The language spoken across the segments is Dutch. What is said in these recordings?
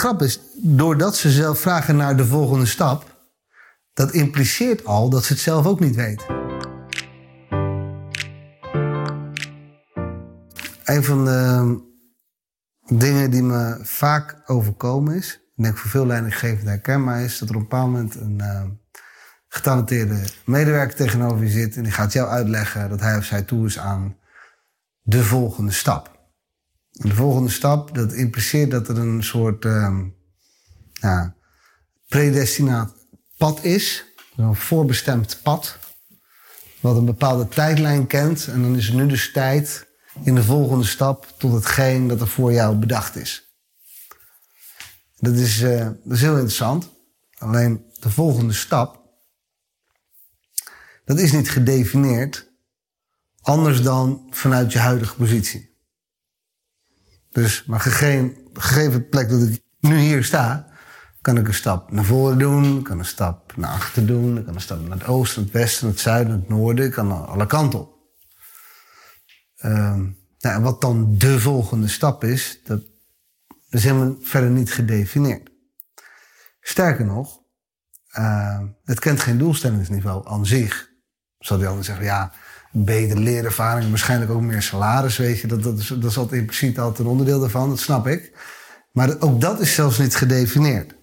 grap is, doordat ze zelf vragen naar de volgende stap, dat impliceert al dat ze het zelf ook niet weten. Een van de dingen die me vaak overkomen is, ik denk voor veel leidinggevenden herkenbaar is, dat er op een bepaald moment een uh, getalenteerde medewerker tegenover je zit en die gaat jou uitleggen dat hij of zij toe is aan de volgende stap. De volgende stap, dat impliceert dat er een soort uh, ja, predestinaat pad is, een voorbestemd pad, wat een bepaalde tijdlijn kent. En dan is er nu dus tijd in de volgende stap tot hetgeen dat er voor jou bedacht is. Dat is, uh, dat is heel interessant. Alleen de volgende stap, dat is niet gedefinieerd anders dan vanuit je huidige positie. Dus, maar gegeven, gegeven plek dat ik nu hier sta, kan ik een stap naar voren doen, kan een stap naar achter doen, ik kan een stap naar het oosten, het westen, het zuiden, het noorden, ik kan alle kanten op. Um, nou, wat dan de volgende stap is, dat is helemaal verder niet gedefinieerd. Sterker nog, uh, het kent geen doelstellingsniveau aan zich. Zal die ander zeggen, ja, betere leerervaring, waarschijnlijk ook meer salaris, weet je. Dat, dat, is, dat is altijd impliciet altijd een onderdeel daarvan, dat snap ik. Maar ook dat is zelfs niet gedefinieerd.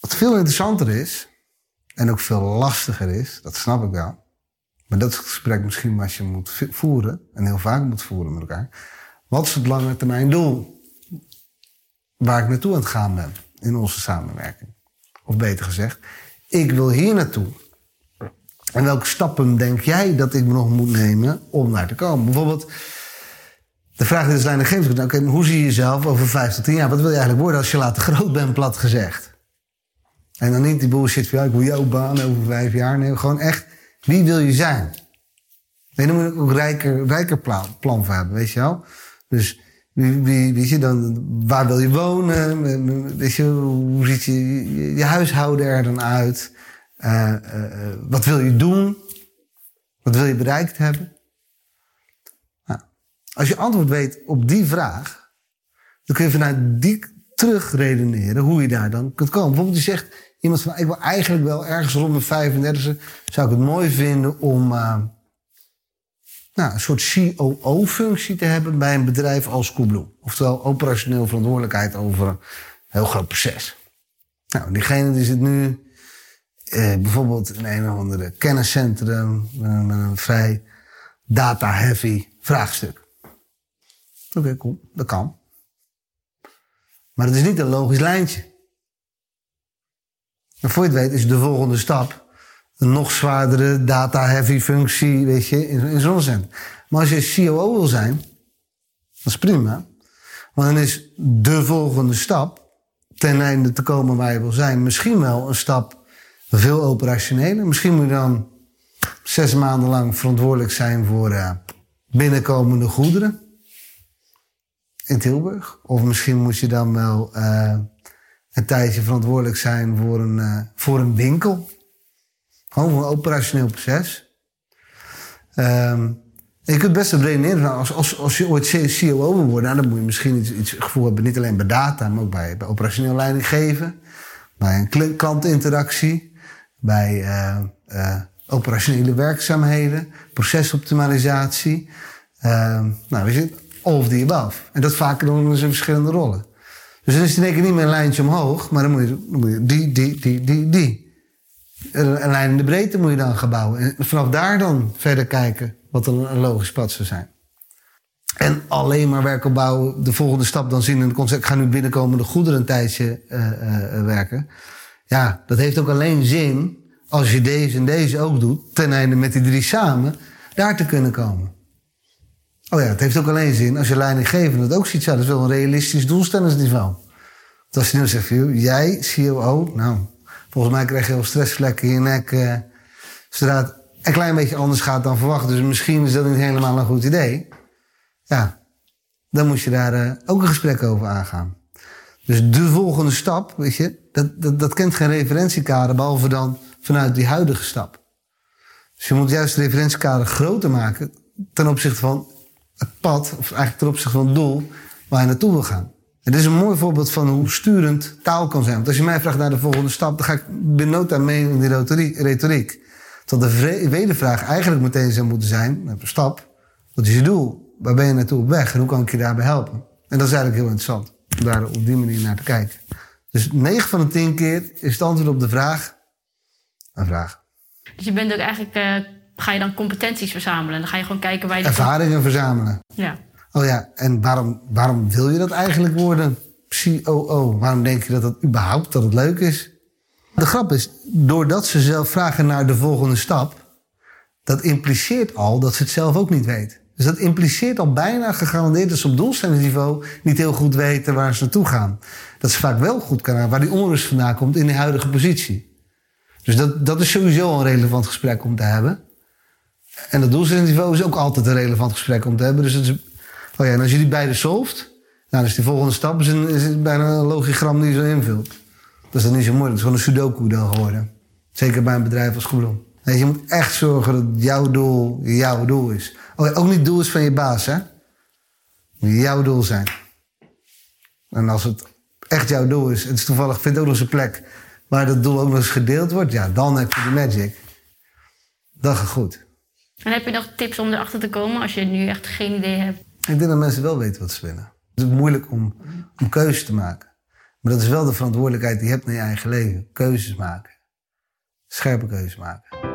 Wat veel interessanter is, en ook veel lastiger is, dat snap ik wel. Maar dat is het gesprek misschien wat je moet voeren, en heel vaak moet voeren met elkaar. Wat is het lange termijn doel? Waar ik naartoe aan het gaan ben in onze samenwerking. Of beter gezegd, ik wil hier naartoe. En welke stappen denk jij dat ik nog moet nemen om daar te komen? Bijvoorbeeld, de vraag die de leidinggevend oké, okay, hoe zie je jezelf over vijf tot tien jaar? Wat wil je eigenlijk worden als je later groot bent, plat gezegd? En dan niet die bullshit van, ja, ik wil jouw baan over vijf jaar. Nee, gewoon echt, wie wil je zijn? Nee, dan moet je ook een rijker, rijker plan, plan voor hebben, weet je wel? Dus, wie, wie, weet je, dan, waar wil je wonen? Weet je, hoe ziet je, je huishouden er dan uit? Uh, uh, wat wil je doen? Wat wil je bereikt hebben? Nou, als je antwoord weet op die vraag, dan kun je vanuit die terug redeneren hoe je daar dan kunt komen. Bijvoorbeeld, je zegt iemand van, ik wil eigenlijk wel ergens rond mijn 35 zou ik het mooi vinden om nou, een soort COO-functie te hebben bij een bedrijf als Coolblue. Oftewel operationeel verantwoordelijkheid over een heel groot proces. Nou, diegene die zit nu eh, bijvoorbeeld in een of andere kenniscentrum met een, vrij data-heavy vraagstuk. Oké, okay, cool, dat kan. Maar het is niet een logisch lijntje. Voor je het weet is de volgende stap een nog zwaardere data-heavy functie, weet je, in, in zo'n centrum. Maar als je COO wil zijn, dat is prima. Want dan is de volgende stap, ten einde te komen waar je wil zijn, misschien wel een stap veel operationeler. Misschien moet je dan zes maanden lang verantwoordelijk zijn voor uh, binnenkomende goederen in Tilburg. Of misschien moet je dan wel uh, een tijdje verantwoordelijk zijn voor een, uh, voor een winkel. Gewoon voor een operationeel proces. Um, je kunt best een redeneren. Als, als, als je ooit CEO wil worden, dan moet je misschien iets, iets gevoel hebben. Niet alleen bij data, maar ook bij, bij operationeel leiding geven. Bij een klantinteractie bij uh, uh, operationele werkzaamheden, procesoptimalisatie. Uh, nou, we zitten all of the above. En dat vaak dan in zijn verschillende rollen. Dus dan is het in één keer niet meer een lijntje omhoog, maar dan moet je, dan moet je die, die, die, die, die. Een lijn in de breedte moet je dan gaan bouwen. En vanaf daar dan verder kijken wat een, een logisch pad zou zijn. En alleen maar werken bouwen, de volgende stap dan zien in het concept. Ik ga nu binnenkomende goederen een tijdje uh, werken. Ja, dat heeft ook alleen zin als je deze en deze ook doet, ten einde met die drie samen, daar te kunnen komen. Oh ja, het heeft ook alleen zin als je leidinggevende het ook ziet. Ja, dat is wel een realistisch doelstellingsniveau. Als je nu zegt, jij, COO, nou, volgens mij krijg je wel stressvlekken in je nek. Eh, zodra het een klein beetje anders gaat dan verwacht. Dus misschien is dat niet helemaal een goed idee. Ja, dan moet je daar uh, ook een gesprek over aangaan. Dus de volgende stap, weet je, dat, dat, kent geen referentiekader, behalve dan vanuit die huidige stap. Dus je moet juist het referentiekader groter maken ten opzichte van het pad, of eigenlijk ten opzichte van het doel waar je naartoe wil gaan. Dit is een mooi voorbeeld van hoe sturend taal kan zijn. Want als je mij vraagt naar de volgende stap, dan ga ik binnen nota mee in die retoriek. Tot de wedervraag eigenlijk meteen zou moeten zijn, de stap, wat is je doel? Waar ben je naartoe op weg? En hoe kan ik je daarbij helpen? En dat is eigenlijk heel interessant, daar op die manier naar te kijken. Dus 9 van de 10 keer is het antwoord op de vraag een vraag. Dus je bent ook eigenlijk, uh, ga je dan competenties verzamelen? Dan ga je gewoon kijken waar je... Ervaringen verzamelen. Ja. Oh ja, en waarom, waarom wil je dat eigenlijk worden? COO. Waarom denk je dat dat überhaupt dat het leuk is? De grap is, doordat ze zelf vragen naar de volgende stap, dat impliceert al dat ze het zelf ook niet weten. Dus dat impliceert al bijna gegarandeerd dat ze op doelstellingsniveau niet heel goed weten waar ze naartoe gaan. Dat ze vaak wel goed kunnen waar die onrust vandaan komt in de huidige positie. Dus dat, dat is sowieso een relevant gesprek om te hebben. En dat doelstellingsniveau is ook altijd een relevant gesprek om te hebben. Dus is, oh ja, en als je die beide solft, nou, dan is die volgende stap is, een, is bijna een logigram die je zo invult. Dat is dan niet zo moeilijk. Het is gewoon een sudoku dan geworden. Zeker bij een bedrijf als Groen. Nee, je moet echt zorgen dat jouw doel jouw doel is. Oh, ook niet doel is van je baas, hè? Moet jouw doel zijn. En als het echt jouw doel is, het is toevallig, vindt ook nog eens een plek waar dat doel ook nog eens gedeeld wordt, ja, dan heb je de magic. Dat gaat goed. En heb je nog tips om erachter te komen als je nu echt geen idee hebt? Ik denk dat mensen wel weten wat ze willen. Het is moeilijk om, om keuzes te maken. Maar dat is wel de verantwoordelijkheid die je hebt in je eigen leven. Keuzes maken. Scherpe keuzes maken.